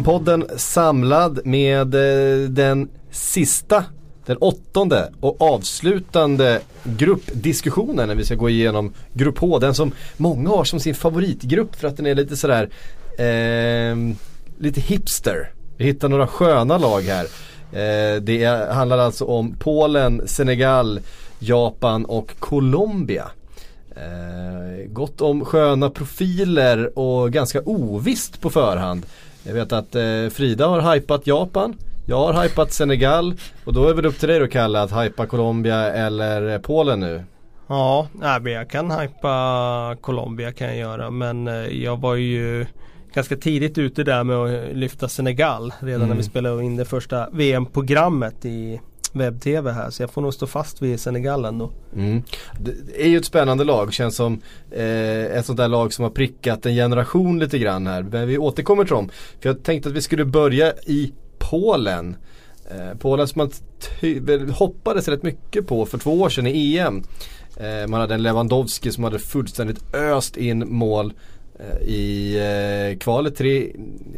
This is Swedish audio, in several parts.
VM-podden samlad med eh, den sista, den åttonde och avslutande gruppdiskussionen när vi ska gå igenom Grupp H. Den som många har som sin favoritgrupp för att den är lite sådär eh, lite hipster. Vi hittar några sköna lag här. Eh, det är, handlar alltså om Polen, Senegal, Japan och Colombia. Eh, gott om sköna profiler och ganska ovisst på förhand. Jag vet att eh, Frida har hypat Japan. Jag har hypat Senegal och då är det upp till dig då Kalle att hypa Colombia eller Polen nu. Ja, nej, jag kan hypa Colombia kan jag göra men eh, jag var ju ganska tidigt ute där med att lyfta Senegal redan mm. när vi mm. spelade in det första VM-programmet i webb-tv här så jag får nog stå fast vid Senegal ändå. Mm. Det är ju ett spännande lag, känns som eh, ett sånt där lag som har prickat en generation lite grann här. Men vi återkommer till dem. För jag tänkte att vi skulle börja i Polen. Eh, Polen som man hoppades rätt mycket på för två år sedan i EM. Eh, man hade en Lewandowski som hade fullständigt öst in mål Eh, Eh, i eh, kvalet till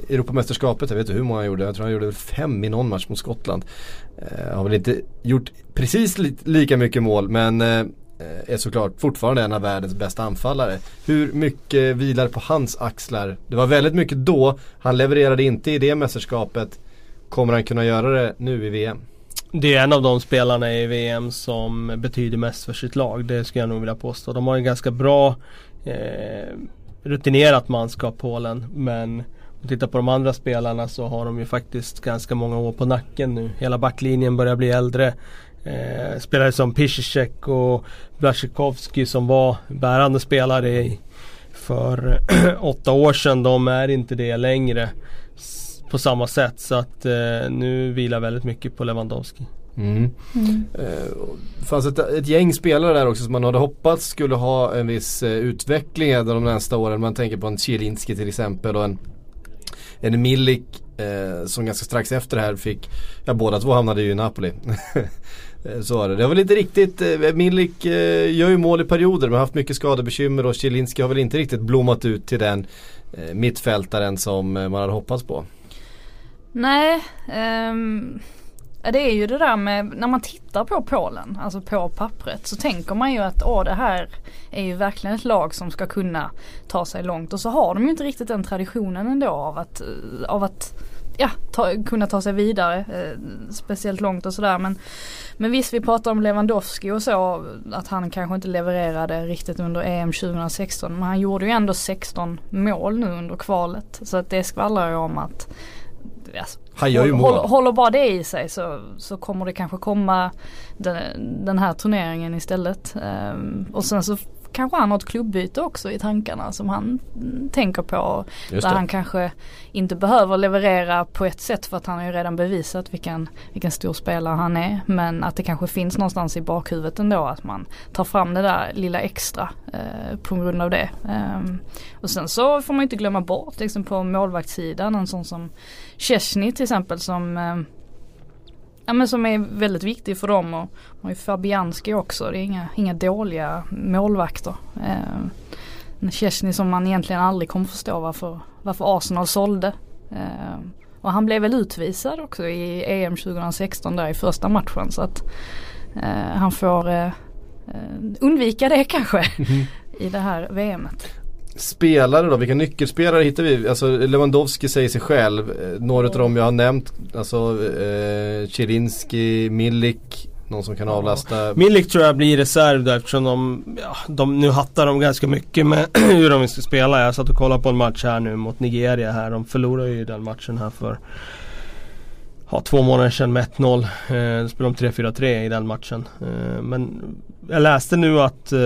Europamästerskapet. Jag vet inte hur många han gjorde. Jag tror han gjorde fem i någon match mot Skottland. Eh, har väl inte gjort precis li lika mycket mål men eh, är såklart fortfarande en av världens bästa anfallare. Hur mycket vilar på hans axlar? Det var väldigt mycket då. Han levererade inte i det mästerskapet. Kommer han kunna göra det nu i VM? Det är en av de spelarna i VM som betyder mest för sitt lag. Det skulle jag nog vilja påstå. De har en ganska bra eh, rutinerat manskap Polen. Men om vi tittar på de andra spelarna så har de ju faktiskt ganska många år på nacken nu. Hela backlinjen börjar bli äldre. Eh, spelare som Piszczek och Blaszczykowski som var bärande spelare i, för åtta år sedan. De är inte det längre på samma sätt. Så att eh, nu vilar väldigt mycket på Lewandowski. Mm. Mm. Det fanns ett, ett, gäng spelare där också som man hade hoppats skulle ha en viss eh, utveckling de nästa åren. Man tänker på en Zielinski till exempel och en, en Milik eh, som ganska strax efter det här fick, ja båda två hamnade ju i Napoli. Så var det. Det var väl inte riktigt, eh, Milik eh, gör ju mål i perioder men har haft mycket skadebekymmer och Zielinski har väl inte riktigt blommat ut till den eh, mittfältaren som man hade hoppats på. Nej, um det är ju det där med när man tittar på Polen, alltså på pappret så tänker man ju att åh det här är ju verkligen ett lag som ska kunna ta sig långt. Och så har de ju inte riktigt den traditionen ändå av att, eh, av att ja, ta, kunna ta sig vidare eh, speciellt långt och sådär. Men Men visst vi pratar om Lewandowski och så att han kanske inte levererade riktigt under EM 2016 men han gjorde ju ändå 16 mål nu under kvalet. Så att det skvallrar ju om att alltså, han gör ju mål. Håller, håller bara det i sig så, så kommer det kanske komma den, den här turneringen istället. Um, och sen så kanske han har ett klubbyte också i tankarna som han tänker på. Just där det. han kanske inte behöver leverera på ett sätt för att han har ju redan bevisat vilken, vilken stor spelare han är. Men att det kanske finns någonstans i bakhuvudet ändå att man tar fram det där lilla extra eh, på grund av det. Um, och sen så får man inte glömma bort liksom på målvaktssidan en sån som Chesney till exempel som eh, Ja men som är väldigt viktig för dem och man har ju Fabianski också. Det är inga, inga dåliga målvakter. Eh, Chesney som man egentligen aldrig kommer förstå varför, varför Arsenal sålde. Eh, och han blev väl utvisad också i EM 2016 där i första matchen så att eh, han får eh, eh undvika det kanske mm. i det här VMet. Spelare då, vilka nyckelspelare hittar vi? Alltså Lewandowski säger sig själv. Eh, några av dem jag har nämnt. Alltså eh, Chirinski, Milik. Någon som kan avlasta. Milik tror jag blir reserv där eftersom de, ja, de nu hattar de ganska mycket med hur de ska spela. Jag satt och kollade på en match här nu mot Nigeria här. De förlorade ju den matchen här för ja, två månader sedan med 1-0. Eh, spelade de 3-4-3 i den matchen. Eh, men jag läste nu att eh,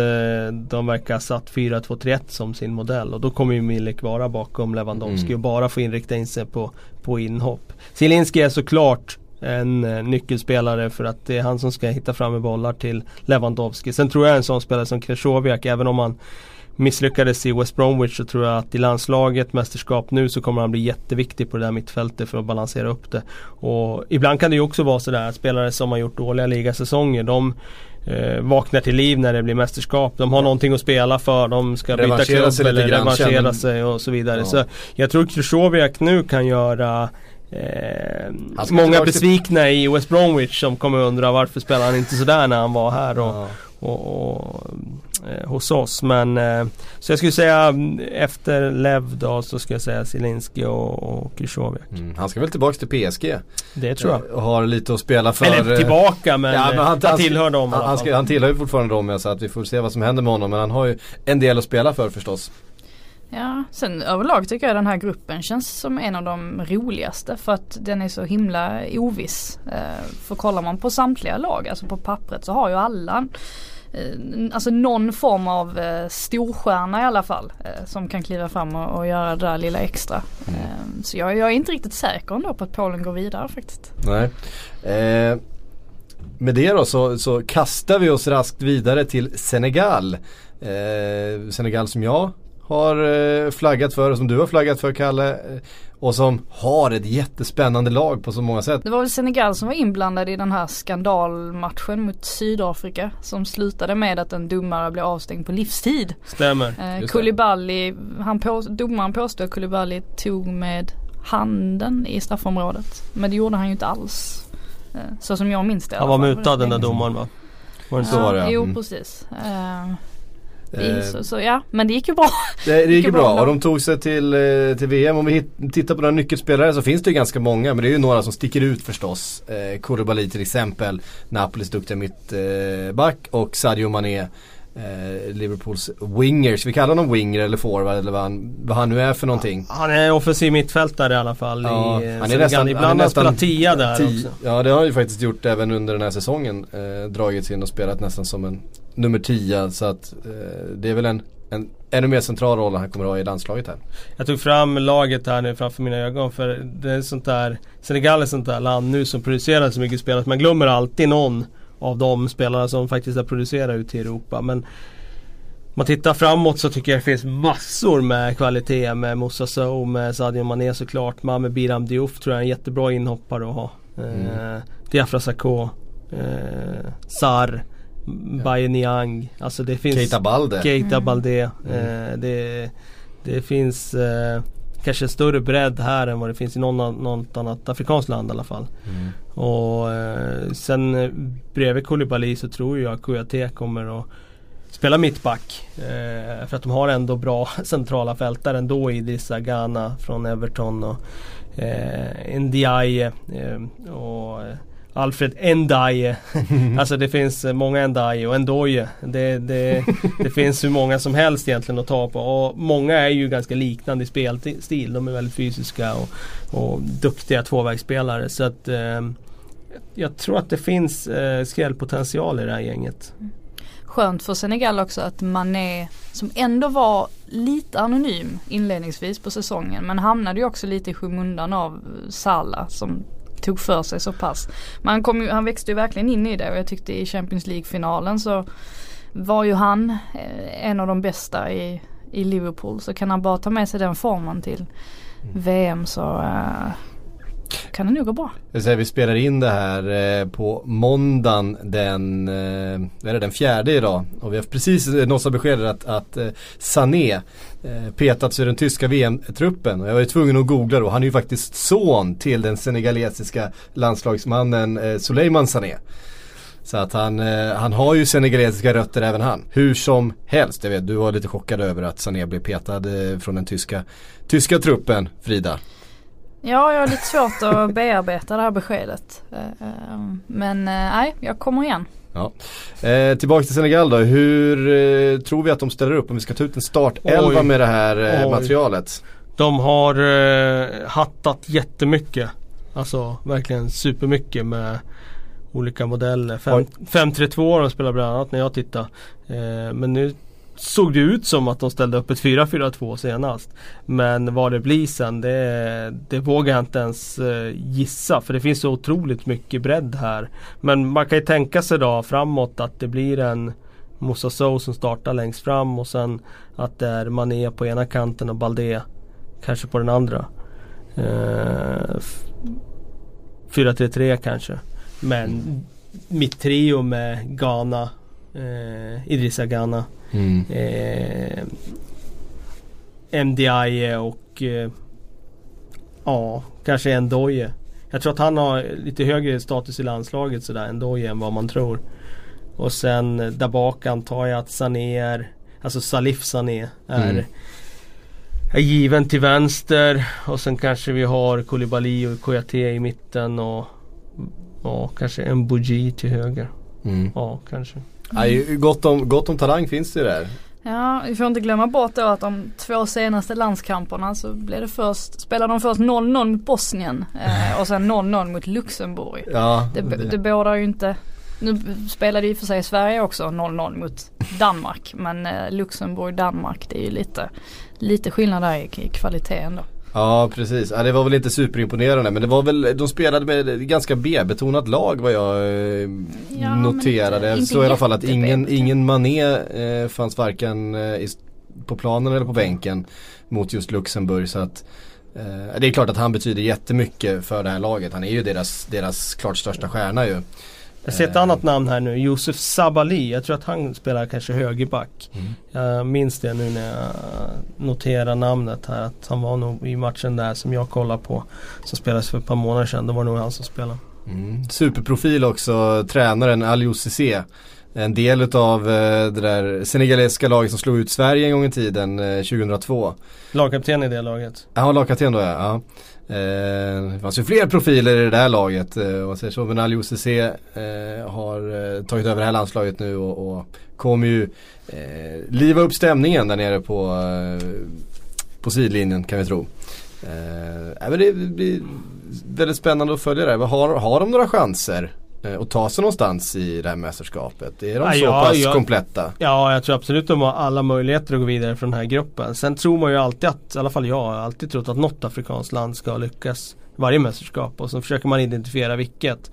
de verkar ha satt 4-2-3-1 som sin modell och då kommer ju Milik vara bakom Lewandowski mm. och bara få inrikta in sig på, på inhopp. Zielinski är såklart en eh, nyckelspelare för att det är han som ska hitta fram med bollar till Lewandowski. Sen tror jag en sån spelare som Krychowiak, även om han misslyckades i West Bromwich så tror jag att i landslaget, mästerskap nu så kommer han bli jätteviktig på det där mittfältet för att balansera upp det. Och ibland kan det ju också vara sådär att spelare som har gjort dåliga ligasäsonger de eh, vaknar till liv när det blir mästerskap. De har någonting att spela för, de ska byta klubb sig eller grann, revanschera känner- sig och så vidare. Ja. Så jag tror Krychowiak nu kan göra Eh, ska många till- besvikna i West Bromwich som kommer undra varför spelar han inte sådär när han var här och, Ja. Och, och eh, hos oss. Men eh, så jag skulle säga mm, efter Lev då så skulle jag säga Zielinski och, och Krychowiak. Mm, han ska väl tillbaka till PSG. Det tror jag. Eh, Och har lite att spela för. Eller eh, tillbaka men, Ja, men han- han, han tillhör dem Han, han, ska, han tillhör ju fortfarande dem så att vi får se vad som händer med honom. Men han har ju en del att spela för förstås. Ja, sen överlag tycker jag den här gruppen känns som en av de roligaste för att den är så himla oviss. Eh, för kollar man på samtliga lag, alltså på pappret så har ju alla eh, Alltså någon form av eh, storstjärna i alla fall som kan kliva fram och, göra det där lilla extra. Eh, så jag, jag är inte riktigt säker ändå på att Polen går vidare faktiskt. Nej. Eh, med det då så, så kastar vi oss raskt vidare till Senegal. Eh, Senegal som jag har eh, flaggat för och som du har flaggat för Kalle. Eh, och som har ett jättespännande lag på så många sätt. Det var väl Senegal som var inblandad i den här skandalmatchen mot Sydafrika som slutade med att en domare blev avstängd på livstid. Stämmer. Eh. Koulibaly, han på, domaren påstod att Koulibaly tog med handen i straffområdet. Men det gjorde han ju inte alls. Eh, så som jag minns det Han var mutad den där sedan. domaren va? Var det Så så? var det, ja. Jo Mm. precis. Eh, så, så ja, men det gick ju bra. Det, det gick ju bra och de tog sig till, eh, till VM. Om vi hit, tittar på några nyckelspelare så finns det ju ganska många. Men det är ju några som sticker ut förstås. Eh, Koulibaly till exempel. Napolis duktiga mittback och Sadio Mané. Eh, Liverpools wingers. Vi kallar honom winger eller forward eller vad han, vad han nu är för någonting. Han är offensiv mittfältare i alla fall Ja, i eh, han är Senegal. nästan- han är Ibland han spelat tia där Ti- också. Ja det har han ju faktiskt gjort även under den här säsongen. Eh, dragits in och spelat nästan som en nummer 10. Så att eh, det är väl en, en ännu mer central roll han kommer att ha i landslaget här. Jag tog fram laget här nu framför mina ögon för det är sånt där Senegal är sånt där land nu som producerar så mycket spelare att man glömmer alltid någon av de spelarna som faktiskt har producerat ut till Europa. Men om man tittar framåt så tycker jag det finns massor med kvalitet med Moussa Sow, med Sadio Mané såklart. Med Biram Diouf tror jag är en jättebra inhoppare att ha. Eh, Diafra Sakho, eh, Sar, Baye Niang. Alltså det finns Keita Balde. Keita Mm. Balde. Eh, det, det finns eh, kanske en större bredd här än vad det finns i någon, något annat afrikanskt land i alla fall. Mm. Och eh, sen eh, bredvid Koulibaly så tror jag Kouyaté kommer att spela mittback. Eh, för att de har ändå bra centrala fältare ändå i Idrissa Gana från Everton och eh, Ndiaye eh, och eh, Alfred Ndiaye. alltså det finns eh, många Ndiaye och Ndoye. Det, det, det finns hur många som helst egentligen att ta på. Och många är ju ganska liknande i spelstil. De är väldigt fysiska och, och duktiga tvåvägsspelare. Så att eh, jag tror att det finns eh, skrällpotential i det här gänget. Skönt för Senegal också att Mané som ändå var lite anonym inledningsvis på säsongen men hamnade ju också lite i skymundan av Salah som tog för sig så pass. Men han, kom ju, han växte ju verkligen in i det och jag tyckte i Champions League-finalen så var ju han eh, en av de bästa i, i Liverpool. Så kan han bara ta med sig den formen till VM så eh, kan det nog gå bra. Jag säger, vi spelar in det här eh, på måndagen den, eh, är det, den fjärde idag. Och vi har precis eh, nåtts av beskedet att, att Sané petats ur den tyska VM-truppen. Och jag var ju tvungen att googla då. Han är ju faktiskt son till den senegalesiska landslagsmannen Suleiman Sané. Så att han, han har ju senegalesiska rötter även han. Hur som helst, jag vet du var lite chockad över att Sané blev petad från den tyska, tyska truppen, Frida. Ja, jag har lite svårt att bearbeta det här beskedet. Eh, eh, Men eh, nej, jag kommer igen. Ja. Eh, tillbaka till Senegal då. Hur eh, tror vi att de ställer upp om vi ska ta ut en startelva med det här eh, materialet? De har eh, hattat jättemycket. Alltså verkligen supermycket med olika modeller. Fem- Oj. 532 har de spelar bland annat när jag tittade. Eh, men nu såg det ut som att de ställde upp ett 4-4-2 senast. Men vad det blir sen det, det vågar jag inte ens eh, gissa. För det finns så otroligt mycket bredd här. Men man kan ju tänka sig då framåt att det blir en Moussa Sow som startar längst fram och sen att det är Mané på ena kanten och Baldé kanske på den andra. Eh, 4-3-3 kanske. Men mitt trio med Ghana, eh, Idrissa Ghana, Mm. eh, MDI och eh, ja, kanske Ndoye. Jag tror att han har lite högre status i landslaget sådär, Ndoye, än vad man tror. Och sen eh, där bak antar jag att Sané är, alltså Salif Sané är, Mm. är given till vänster. Och sen kanske vi har Koulibaly och Kouyaté i mitten och ja, kanske en Bougie till höger. Mm. Ja, kanske. Ju gott, om, gott om talang finns det ju där. Ja, vi får inte glömma bort då att de två senaste landskamperna så blev det först, spelade de först 0-0 mot Bosnien eh, och sen 0-0 mot Luxemburg. Ja, Det, det bådar ju inte nu spelade och för sig Sverige också 0-0 mot Danmark men eh, Luxemburg-Danmark det är ju lite, lite skillnad där i, i kvalitet ändå. Ja precis, ja, det var väl inte superimponerande men det var väl, de spelade med ganska B-betonat lag vad jag eh, Ja, noterade. inte- inte såg i alla fall att ingen, ingen Mané eh, fanns varken eh, på planen eller på bänken mot just Luxemburg så att eh, det är klart att han betyder jättemycket för det här laget. Han är ju deras, deras klart största stjärna ju. Jag ser ett Eh, annat namn här nu, Josef Sabali. Jag tror att han spelar kanske högerback. Mm. Jag minns det nu när jag noterar namnet här. Att han var nog i matchen där som jag kollade på. Som spelades för ett par månader sedan. Då var det nog han som spelade. Mm. Superprofil också, tränaren Aliou Cissé. En del utav eh, det där senegaleska laget som slog ut Sverige en gång i tiden, eh, 2002. Lagkapten i det laget. Ja, lagkapten då ja. ja. Eh, det fanns ju fler profiler i det där laget. Eh, man säger så. Men Cissé eh, har eh, tagit över det här landslaget nu och, och kommer ju eh, liva upp stämningen där nere på, eh, på sidlinjen kan vi tro. Eh, men det blir väldigt spännande att följa det här. Har, har de några chanser eh, att ta sig någonstans i det här mästerskapet? Är de Ja, så ja, pass ja. kompletta? Ja, jag tror absolut de har alla möjligheter att gå vidare från den här gruppen. Sen tror man ju alltid att, i alla fall jag, har alltid trott att något afrikanskt land ska lyckas varje mästerskap. Och så försöker man identifiera vilket.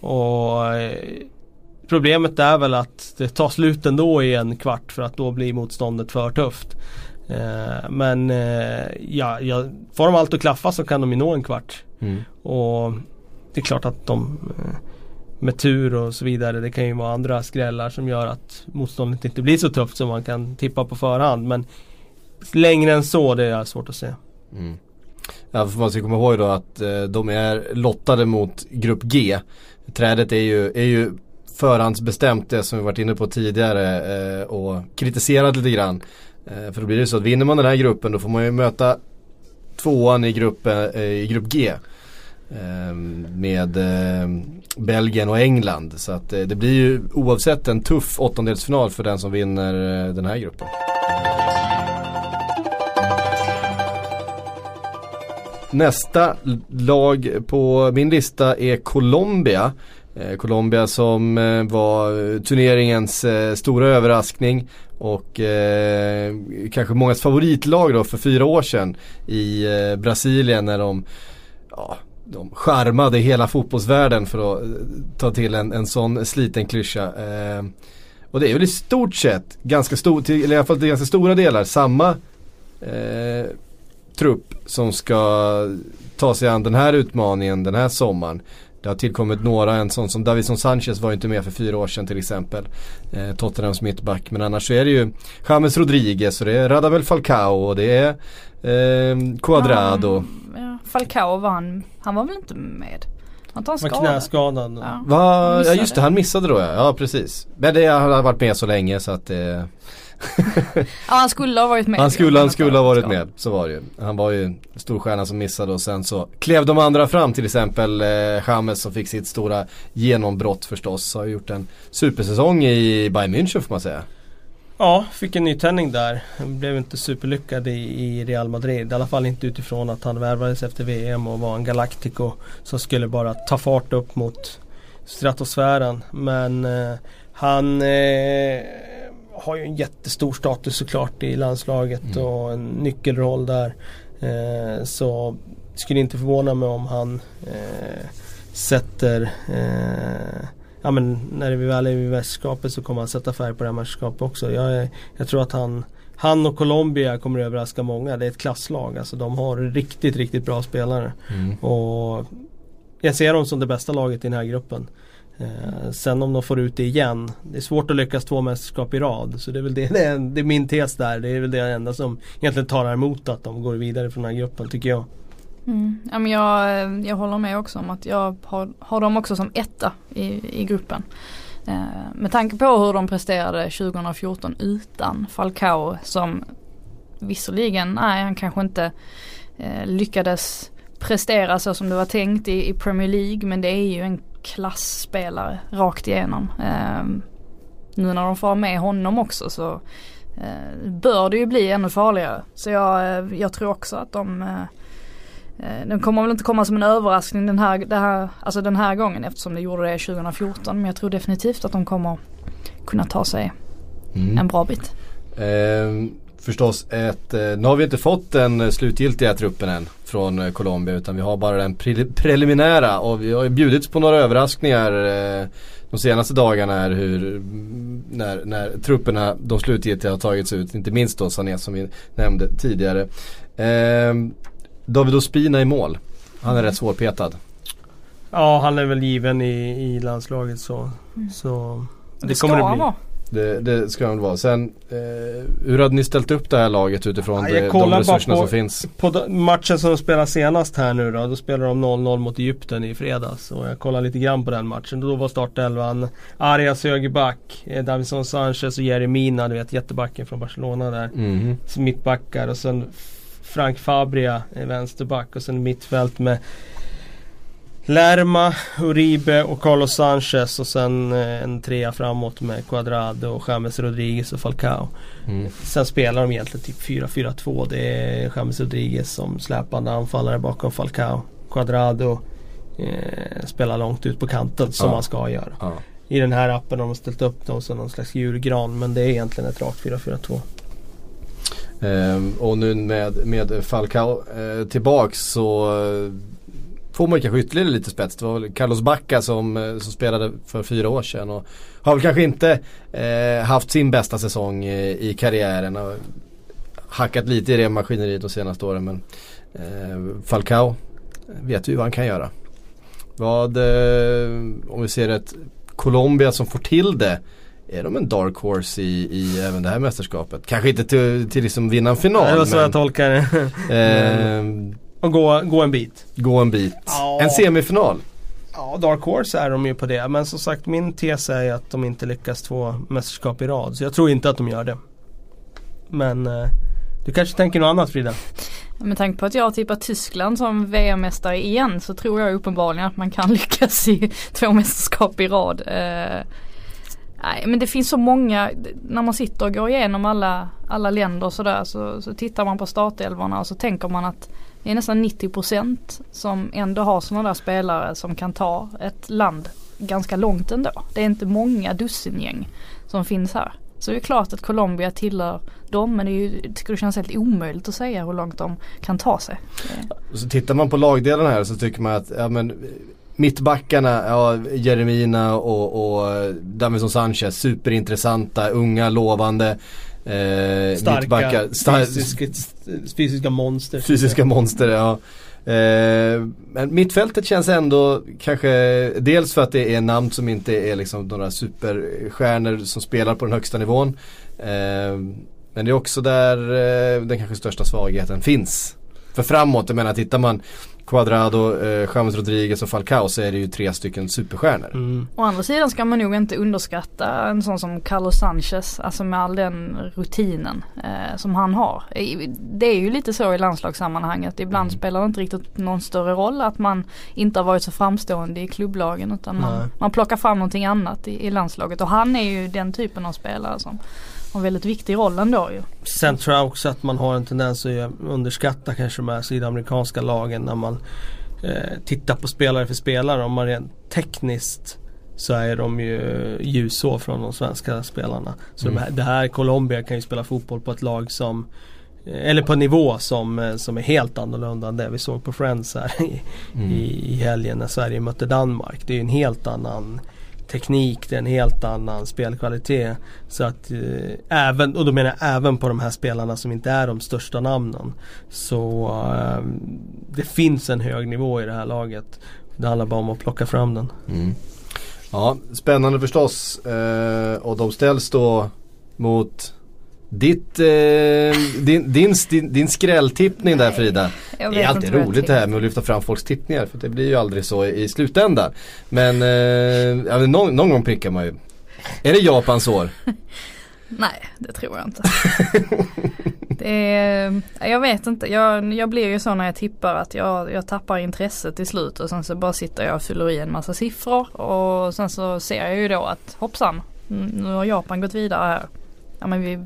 Och eh, Problemet är väl att det tar slut ändå i en kvart för att då blir motståndet för tufft. Eh, men ja, ja, får de allt att klaffa så kan de ju nå en kvart. Mm. Och det är klart att de med tur och så vidare. Det kan ju vara andra skrällar som gör att motståndet inte blir så tufft som man kan tippa på förhand. Men längre än så det är svårt att se. Mm. Ja, för man ska komma ihåg då att eh, de är lottade mot grupp G. Trädet är ju, är ju förhandsbestämt det som vi varit inne på tidigare eh, och kritiserat lite grann. Eh, för då blir det så att vinner man den här gruppen då får man ju möta tvåan i, gruppen, eh, i grupp G. Ehm, med ehm, Belgien och England. Så att eh, det blir ju oavsett en tuff åttondelsfinal för den som vinner eh, den här gruppen. Nästa lag på min lista är Colombia. Eh, Colombia som var turneringens stora överraskning och kanske mångas favoritlag då för fyra år sedan i Brasilien när de ja, de charmade hela fotbollsvärlden för att eh, ta till en, en sån sliten klyscha. Eh, och det är väl i stort sett, ganska stor, till, eller i alla fall till ganska stora delar, samma eh, trupp som ska ta sig an den här utmaningen den här sommaren. Det har tillkommit några, en sån som Davison Sanchez var ju inte med för fyra år sedan till exempel. Eh, Tottenhams mittback. Men annars så är det ju James Rodriguez och det är Radamel Falcao och det är eh, Cuadrado. Ja, ja, Falcao var han, han var väl inte med? Han Var skadad? knäskadad. Ja. Va? Ja just det, han missade då ja. Ja precis. Men det han har varit med så länge så att eh, Ja han skulle ha varit med. Han skulle, han skulle ha varit med, så var det ju. Han var ju en storstjärna som missade och sen så klev de andra fram till exempel eh, James som fick sitt stora genombrott förstås. Har gjort en supersäsong i Bayern München får man säga. Ja, fick en nytändning där. Blev inte superlyckad i, i Real Madrid. I alla fall inte utifrån att han värvades efter VM och var en Galactico som skulle bara ta fart upp mot stratosfären. Men eh, han eh, har ju en jättestor status såklart i landslaget Mm. och en nyckelroll där. Eh, så skulle inte förvåna mig om han eh, sätter eh, ja, men när vi väl är i mästerskapet så kommer han sätta färg på det här mästerskapet också. Jag, jag tror att han han och Colombia kommer att överraska många. Det är ett klasslag. Alltså de har riktigt, riktigt bra spelare. Mm. Och jag ser dem som det bästa laget i den här gruppen. Eh, sen om de får ut det igen. Det är svårt att lyckas två mästerskap i rad. Så det är väl det, det, är, det är min tes där. Det är väl det enda som egentligen talar emot att de går vidare från den här gruppen tycker jag. Mm. Ja, men jag, jag håller med också om att jag har, har dem också som etta i, i gruppen. Eh, med tanke på hur de presterade 2014 utan Falcao som visserligen, nej han kanske inte eh, lyckades prestera så som det var tänkt i, i, Premier League men det är ju en klassspelare rakt igenom. Eh, nu när de får med honom också så eh, bör det ju bli ännu farligare. Så jag, eh, jag tror också att de eh, den kommer väl inte komma som en överraskning den här, här, alltså den här gången eftersom det gjorde det 2014. Men jag tror definitivt att de kommer kunna ta sig mm. en bra bit. Eh, förstås ett, eh, nu har vi inte fått den slutgiltiga truppen än från eh, Colombia utan vi har bara den pre preliminära och vi har ju bjudits på några överraskningar eh, de senaste dagarna här hur när, när trupperna, de slutgiltiga har tagits ut. Inte minst då Sané som vi nämnde tidigare. Eh, David Ospina i mål. Han är rätt svårpetad. Ja han är väl given i, i landslaget så. Mm. så det, det kommer det bli. Vara. Det, det ska han vara. Sen eh, hur hade ni ställt upp det här laget utifrån ja, det, de resurserna på, som finns? På matchen som de spelade senast här nu då. Då spelade de 0-0 mot Egypten i fredags. Och jag kollade lite grann på den matchen. Då var startelvan Arias högerback, eh, Davison Sanchez och Jerry Mina, du vet jättebacken från Barcelona där. Mm. Mittbackar och sen Frank Fabria vänsterback och sen mittfält med Lerma, Uribe och Carlos Sanchez och sen eh, en trea framåt med Cuadrado och James Rodriguez och Falcao. Mm. Sen spelar de egentligen typ 4-4-2. Det är James Rodriguez som släpande anfallare bakom Falcao. Cuadrado eh, spelar långt ut på kanten som ja. man ska göra. Ja. I den här appen har de ställt upp dem som någon slags julgran men det är egentligen ett rakt 4-4-2. Ehm, och nu med, med Falcao eh, tillbaks så eh, får man kanske ytterligare lite spets. Det var väl Carlos Bacca som, eh, som spelade för fyra år sedan och har väl kanske inte eh, haft sin bästa säsong i, i karriären. Och hackat lite i det maskineriet de senaste åren men eh, Falcao vet ju vad han kan göra. Vad, eh, om vi ser ett Colombia som får till det är de en dark horse i, i även det här mästerskapet? Kanske inte till, till liksom vinna en final. Det var så men, jag tolkar det. eh, och gå, gå en bit. Gå en bit. Ja. En semifinal. Ja, Dark Horse är de ju på det. Men som sagt min tes är att de inte lyckas två mästerskap i rad. Så jag tror inte att de gör det. Men eh, du kanske tänker något annat Frida? Med tanke på att jag har tippat Tyskland som VM-mästare igen så tror jag uppenbarligen att man kan lyckas i två mästerskap i rad. Eh, Nej men det finns så många, när man sitter och går igenom alla, alla länder och sådär så, så tittar man på startelvorna och så tänker man att det är nästan 90% som ändå har sådana där spelare som kan ta ett land ganska långt ändå. Det är inte många dussingäng som finns här. Så det är klart att Colombia tillhör dem men det är ju, tycker det känns helt omöjligt att säga hur långt de kan ta sig. Så tittar man på lagdelarna här så tycker man att ja, men Mittbackarna, ja, Jeremina och, och Davison Sanchez, superintressanta, unga, lovande. Eh, Starka, star fysiska, fysiska monster. Fysiska monster, ja. Eh, men mittfältet känns ändå kanske dels för att det är namn som inte är liksom några superstjärnor som spelar på den högsta nivån. Eh, men det är också där eh, den kanske största svagheten finns. För framåt, jag menar tittar man Cuadrado, eh, James Rodriguez och Falcao så är det ju tre stycken superstjärnor. Mm. Å andra sidan ska man nog inte underskatta en sån som Carlos Sanchez, alltså med all den rutinen eh, som han har. Det är ju lite så i landslagssammanhanget, ibland mm. spelar det inte riktigt någon större roll att man inte har varit så framstående i klubblagen utan man, man plockar fram någonting annat i, i landslaget och han är ju den typen av spelare som har väldigt viktig roll ändå ju. Sen tror jag också att man har en tendens att underskatta kanske de här sydamerikanska lagen när man eh, tittar på spelare för spelare. Om man rent tekniskt så är de ju ljusår från de svenska spelarna. Så mm. de här, det här Colombia kan ju spela fotboll på ett lag som eh, eller på en nivå som, eh, som är helt annorlunda än det vi såg på Friends här i, mm. i, i helgen när Sverige mötte Danmark. Det är ju en helt annan teknik, det är en helt annan spelkvalitet. Så att eh, även, och då menar jag även på de här spelarna som inte är de största namnen. Så eh, det finns en hög nivå i det här laget. Det handlar bara om att plocka fram den. Mm. Ja, spännande förstås. Eh, och de ställs då mot ditt, eh, din, din, din, din skrälltippning där Frida. Det är alltid roligt det här med att lyfta fram folks tippningar för det blir ju aldrig så i, slutändan. Men eh, men någon, någon gång prickar man ju. Är det Japans år? Nej, det tror jag inte. det är, jag vet inte, jag, jag blir ju så när jag tippar att jag, jag tappar intresset till slut och sen så bara sitter jag och fyller i en massa siffror och sen så ser jag ju då att hoppsan, nu har Japan gått vidare här. Ja men vi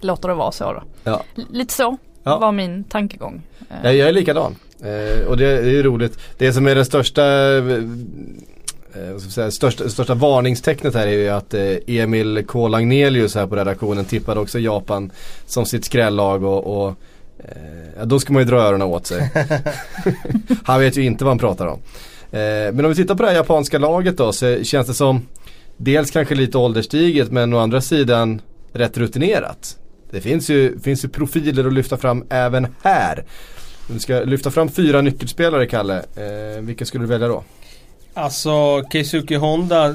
låter det vara så då. Ja. Lite så Ja. var min tankegång. Eh, Jag, jag är likadan. Eh, och det, det är ju roligt. Det som är den största eh, säga, största, största varningstecknet här är ju att eh, Emil K. Lagnelius här på redaktionen tippade också Japan som sitt skrällag och, och eh, ja, då ska man ju dra öronen åt sig. han vet ju inte vad han pratar om. Eh, men om vi tittar på det här japanska laget då så känns det som dels kanske lite ålderstiget men å andra sidan rätt rutinerat. Det finns ju, finns ju profiler att lyfta fram även här. Om du ska lyfta fram fyra nyckelspelare Kalle, eh, vilka skulle du välja då? Alltså Keisuke Honda eh,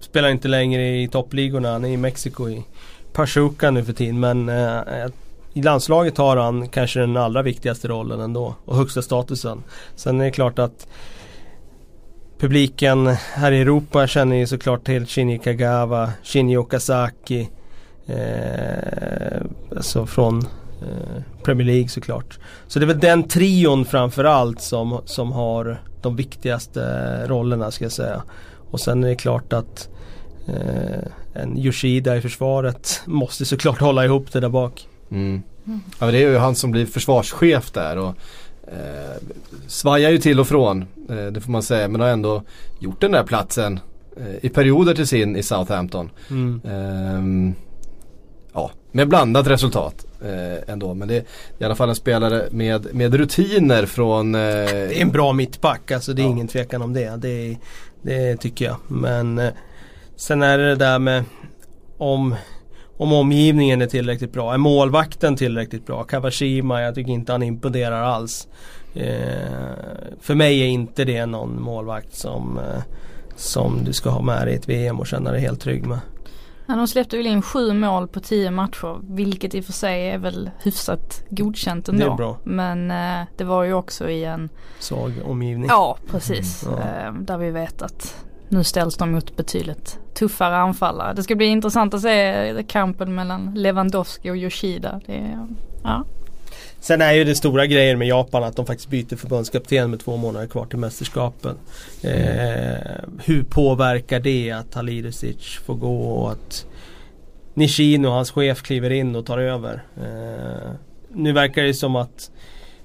spelar inte längre i toppligorna. Han är i Mexiko i Pachuca nu för tiden. Men eh, eh, i landslaget har han kanske den allra viktigaste rollen ändå. Och högsta statusen. Sen är det klart att publiken här i Europa känner ju såklart till Shinji Kagawa, Shinji Okazaki. Eh, alltså från eh, Premier League såklart. Så det är väl den trion framförallt som, som har de viktigaste rollerna ska jag säga. Och sen är det klart att eh, en Yoshida i försvaret måste såklart hålla ihop det där bak. Mm. Ja, men det är ju han som blir försvarschef där och eh, svajar ju till och från, eh, det får man säga, men har ändå gjort den där platsen eh, i perioder till sin i Southampton. Mm. Med blandat resultat eh, ändå. Men det är i alla fall en spelare med, med rutiner från... Eh, Det är en bra mittback, alltså det är Ja. ingen tvekan om det. Det, det tycker jag. Men eh, sen är det det där med om, om omgivningen är tillräckligt bra. Är målvakten tillräckligt bra? Kawashima, jag tycker inte han imponerar alls. Eh, för mig är inte det någon målvakt som, eh, som du ska ha med dig i ett VM och känna dig helt trygg med. Ja, de släppte väl in sju mål på tio matcher vilket i och för sig är väl hyfsat godkänt ändå. Det är bra. Men eh, det var ju också i en, Svag omgivning. ja precis, Mm, ja. eh, där vi vet att nu ställs de mot betydligt tuffare anfallare. Det ska bli intressant att se kampen mellan Lewandowski och Yoshida. Det ja. Sen är ju det stora grejen med Japan att de faktiskt byter förbundskapten med två månader kvar till mästerskapen. Eh, hur påverkar det att Halilusic får gå och att Nishino, hans chef, kliver in och tar över. Eh, nu verkar det som att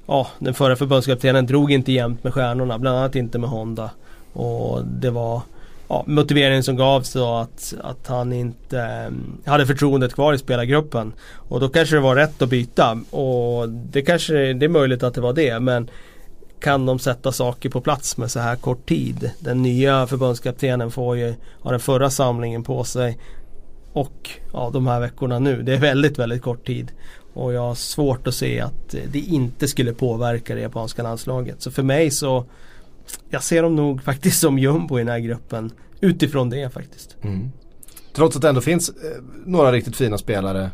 ja, den förra förbundskaptenen drog inte jämnt med stjärnorna, bland annat inte med Honda. Och det var ja, motiveringen som gavs då att, att han inte eh, hade förtroendet kvar i spelargruppen. Och då kanske det var rätt att byta. Och det kanske det är möjligt att det var det. Men kan de sätta saker på plats med så här kort tid? Den nya förbundskaptenen får ju ha den förra samlingen på sig. Och ja, de här veckorna nu. Det är väldigt, väldigt kort tid. Och jag har svårt att se att det inte skulle påverka det japanska landslaget. Så för mig så jag ser dem nog faktiskt som jumbo i den här gruppen. Utifrån det faktiskt. Mm. Trots att det ändå finns eh, några riktigt fina spelare.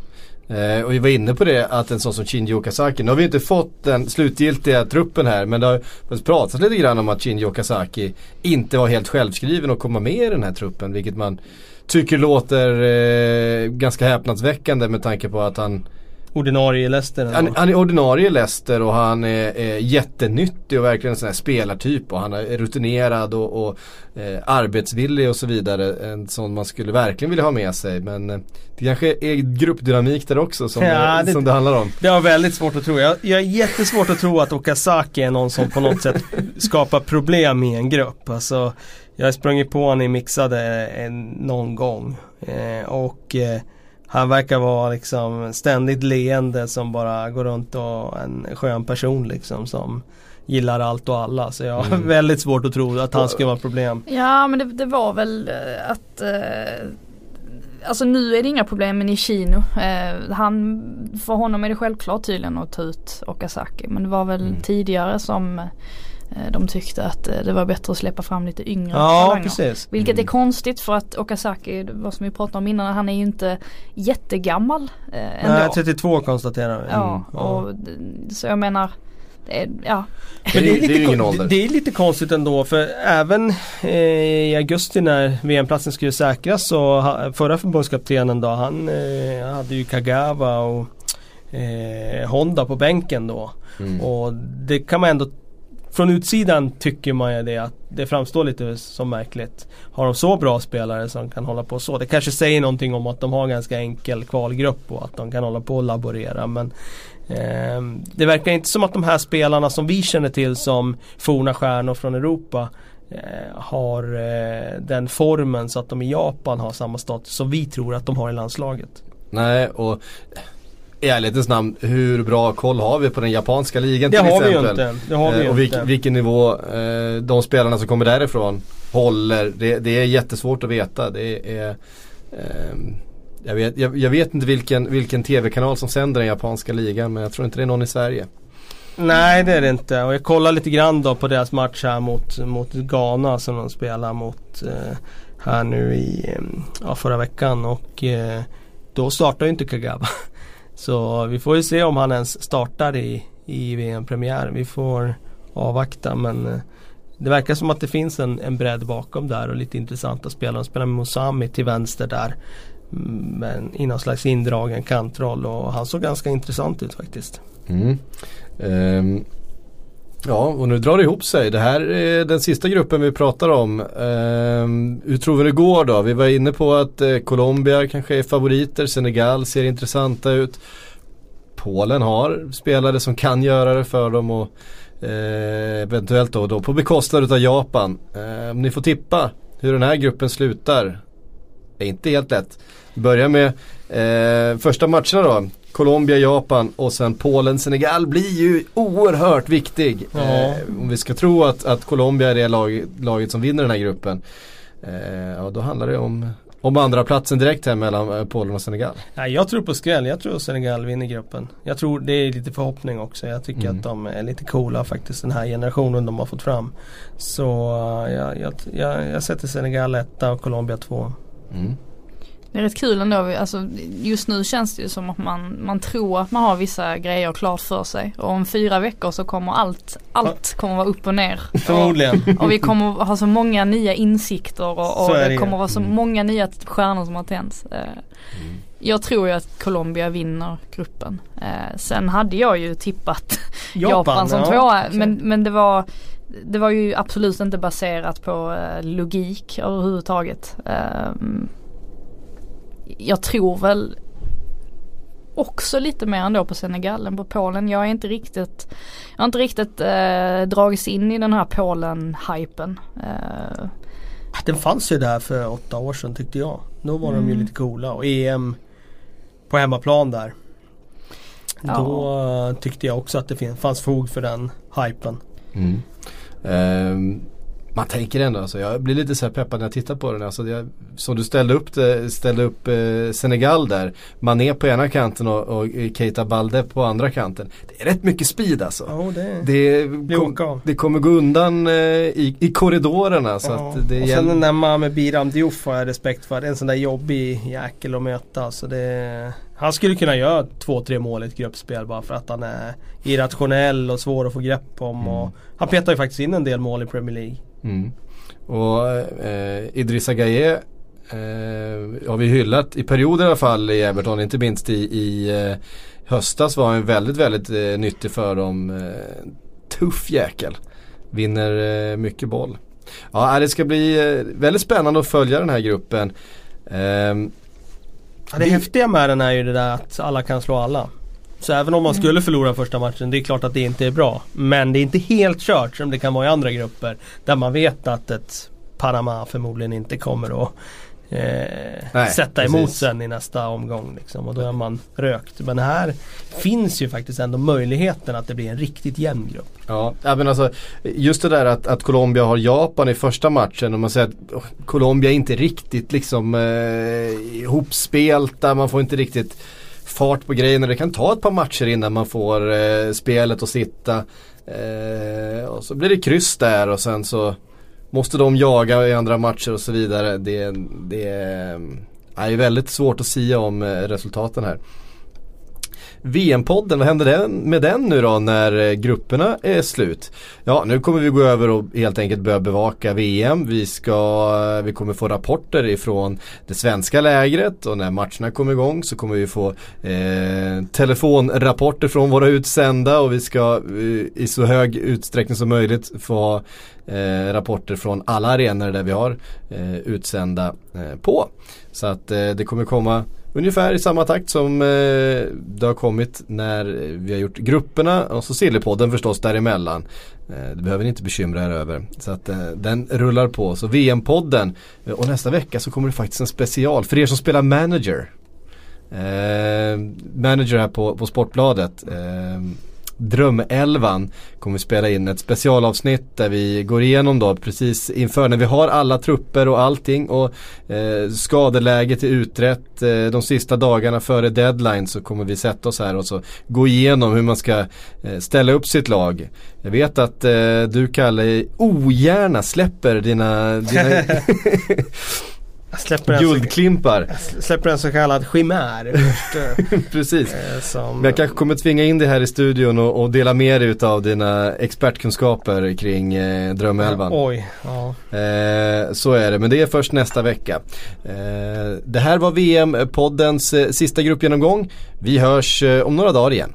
Eh, och vi var inne på det att en sån som Shinji Okazaki, nu har vi inte fått den slutgiltiga truppen här men det har pratats lite grann om att Shinji Okazaki inte var helt självskriven att komma med i den här truppen vilket man tycker låter eh, ganska häpnadsväckande med tanke på att han Ordinarie Leicester. han, han är ordinarie Leicester och han är, är jättenyttig och verkligen en sån här spelartyp och han är rutinerad och, och eh, arbetsvillig och så vidare. En sån man skulle verkligen vilja ha med sig men eh, det kanske är gruppdynamik där också som, Ja, det, det- som det handlar om. Det har väldigt svårt att tro. Jag, jag är jättesvårt att tro att Okazaki är någon som på något sätt skapar problem i en grupp. Alltså, jag har sprungit på honom i mixade en, någon gång. Eh, och eh, han verkar vara liksom ständigt leende som bara går runt och en skön person liksom som gillar allt och alla. Så jag har Mm. väldigt svårt att tro att han ska vara ett problem. Ja men det, det var väl eh, att eh, Alltså nu är det inga problem med Nishino. Eh, han, för honom är det självklart tydligen att ta ut Okazaki. Men det var väl Mm. tidigare som eh, de tyckte att eh, det var bättre att släppa fram lite yngre Ja, talanger. precis. Vilket Mm. är konstigt för att Okazaki, vad som vi pratade om innan, han är ju inte jättegammal eh, ändå. Nej, 32 konstaterar vi. Ja, Ja. och så jag menar, det är, ja. Det är, det är, kon- ålder. Det är lite konstigt ändå för även eh, i augusti när VM-platsen skulle säkras så ha, förra förbundskaptenen då han eh, hade ju Kagawa och eh, Honda på bänken då. Mm. Och det kan man ändå från utsidan tycker man ju det att det framstår lite som märkligt. Har de så bra spelare som kan hålla på så? Det kanske säger någonting om att de har en ganska enkel kvalgrupp och att de kan hålla på och laborera. Men eh, det verkar inte som att de här spelarna som vi känner till som forna stjärnor från Europa eh, har eh, den formen så att de i Japan har samma status som vi tror att de har i landslaget. Nej och i ärlighetens namn, hur bra koll har vi på den japanska ligan Det till har vi ju exempel? inte. Det har vi Eh, ju och vilk, inte. vilken nivå eh, de spelarna som kommer därifrån håller. Det, det är jättesvårt att veta. Det är, ehm, jag, vet, jag, jag vet inte vilken, vilken tv-kanal som sänder den japanska ligan men jag tror inte det är någon i Sverige. Nej det är det inte och jag kollar lite grann då på deras match här mot, mot Ghana som de spelar mot eh, här nu i eh, ja, förra veckan och eh, då startar ju inte Kagawa. Så vi får ju se om han ens startar i, i VM-premiären. Vi får avvakta men eh, det verkar som att det finns en, en bredd bakom där och lite intressanta spelare. De spelar med Mosami till vänster där. Mm, men i någon slags indragen kantroll och han såg ganska intressant ut faktiskt. Mm. Um, ja och nu drar det ihop sig. Det här är den sista gruppen vi pratar om. Ehm, hur tror vi det går då? Vi var inne på att eh, Colombia kanske är favoriter. Senegal ser intressanta ut. Polen har spelare som kan göra det för dem och eh, eventuellt då, då på bekostnad av Japan. Eh, om ni får tippa hur den här gruppen slutar. det är inte helt lätt. Vi börjar med eh, första matcherna då. Colombia, Japan och sen Polen, Senegal blir ju oerhört viktig. Ja. Eh, om vi ska tro att, att Colombia är det lag, laget som vinner den här gruppen. Eh, ja då handlar det om, om andra platsen direkt här mellan eh, Polen och Senegal. Nej, jag tror på skräll. Jag tror Senegal vinner gruppen. Jag tror det är lite förhoppning också. Jag tycker Mm. att de är lite coola faktiskt den här generationen de har fått fram. Så uh, jag, jag, jag, jag sätter Senegal etta och Colombia två. Mm. Det är rätt kul ändå. Alltså, just nu känns det ju som att man, man tror att man har vissa grejer klart för sig. Och om fyra veckor så kommer allt, allt kommer vara upp och ner. Förmodligen. Och vi kommer ha så många nya insikter och, och det, kommer vara så Mm. många nya stjärnor som har tänts. Eh, Jag tror ju att Colombia vinner gruppen. Eh, sen hade jag ju tippat Japan, som ja. tvåa. Men, men det var det var ju absolut inte baserat på eh, logik överhuvudtaget. Ehm, jag tror väl också lite mer ändå på Senegal än på Polen. Jag är inte riktigt, jag har inte riktigt eh, dragits in i den här Polen-hypen. Eh, Den fanns ju där för åtta år sedan tyckte jag. Då var de ju Mm. lite coola och EM på hemmaplan där. Ja. Då eh, tyckte jag också att det fanns fog för den hypen. Mm. Ehm, man tänker ändå alltså, jag blir lite så här peppad när jag tittar på den. Alltså, jag, som du ställde upp, det, ställde upp eh, Senegal där. Mané på ena kanten och, och Keita Balde på andra kanten. Det är rätt mycket speed alltså. Ja, det, Det, det kom, det kommer gå undan eh, i, i korridorerna så Ja. att det och sen den där Mame Biram Diouf har jag respekt för. Det är en sån där jobbig jäkel att möta. Så det, han skulle kunna göra två, tre mål i ett gruppspel bara för att han är irrationell och svår att få grepp om. Mm. Och han petar ju faktiskt in en del mål i Premier League. Mm. Och eh, Idrissa Gueye eh, har vi hyllat i perioder i alla fall i Everton, inte minst i, i eh, höstas var han väldigt, väldigt eh, nyttig för dem. Eh, tuff jäkel. Vinner eh, mycket boll. Ja, det ska bli väldigt spännande att följa den här gruppen. Ehm, Ja, det Vi- häftiga med den är ju det där att alla kan slå alla. Så även om man Mm. skulle förlora första matchen, det är klart att det inte är bra. Men det är inte helt kört som det kan vara i andra grupper. Där man vet att ett Panama förmodligen inte kommer att eh, Nej, sätta emot precis. sen i nästa omgång. Liksom, och då är man rökt. Men här finns ju faktiskt ändå möjligheten att det blir en riktigt jämn grupp. Ja, ja men alltså just det där att, att Colombia har Japan i första matchen och man säger att oh, Colombia är inte riktigt liksom eh, ihopspelta, man får inte riktigt fart på grejerna. Det kan ta ett par matcher innan man får eh, spelet att sitta. Eh, och så blir det kryss där och sen så måste de jaga i andra matcher och så vidare. Det, det eh, är, är väldigt svårt att sia om eh, resultaten här. VM-podden, vad händer med den nu då när eh, grupperna är slut? Ja, nu kommer vi gå över och helt enkelt börja bevaka VM. Vi, ska, eh, vi kommer få rapporter ifrån det svenska lägret och när matcherna kommer igång så kommer vi få eh, telefonrapporter från våra utsända och vi ska eh, i så hög utsträckning som möjligt få eh, rapporter från alla arenor där vi har eh, utsända eh, på. Så att eh, det kommer komma Ungefär i samma takt som eh, det har kommit när vi har gjort grupperna och så Sillypodden förstås däremellan. Eh, det behöver ni inte bekymra er över. Så att eh, den rullar på. Så VM-podden eh, och nästa vecka så kommer det faktiskt en special för er som spelar manager. Eh, manager här på, på Sportbladet. Eh, Drömelvan kommer vi spela in ett specialavsnitt där vi går igenom då precis inför när vi har alla trupper och allting och eh, skadeläget är utrett. Eh, de sista dagarna före deadline så kommer vi sätta oss här och så gå igenom hur man ska eh, ställa upp sitt lag. Jag vet att eh, du Kalle ogärna släpper dina, dina släpper guldklimpar. jag släpper en så kallad chimär. eh, Precis. eh, som, Men jag kanske kommer tvinga in dig här i studion och, och dela med dig utav dina expertkunskaper kring eh, Drömelvan. Oj, ja. Eh, så är det, men det är först nästa vecka. Eh, det här var VM-poddens eh, sista gruppgenomgång. Vi hörs eh, om några dagar igen.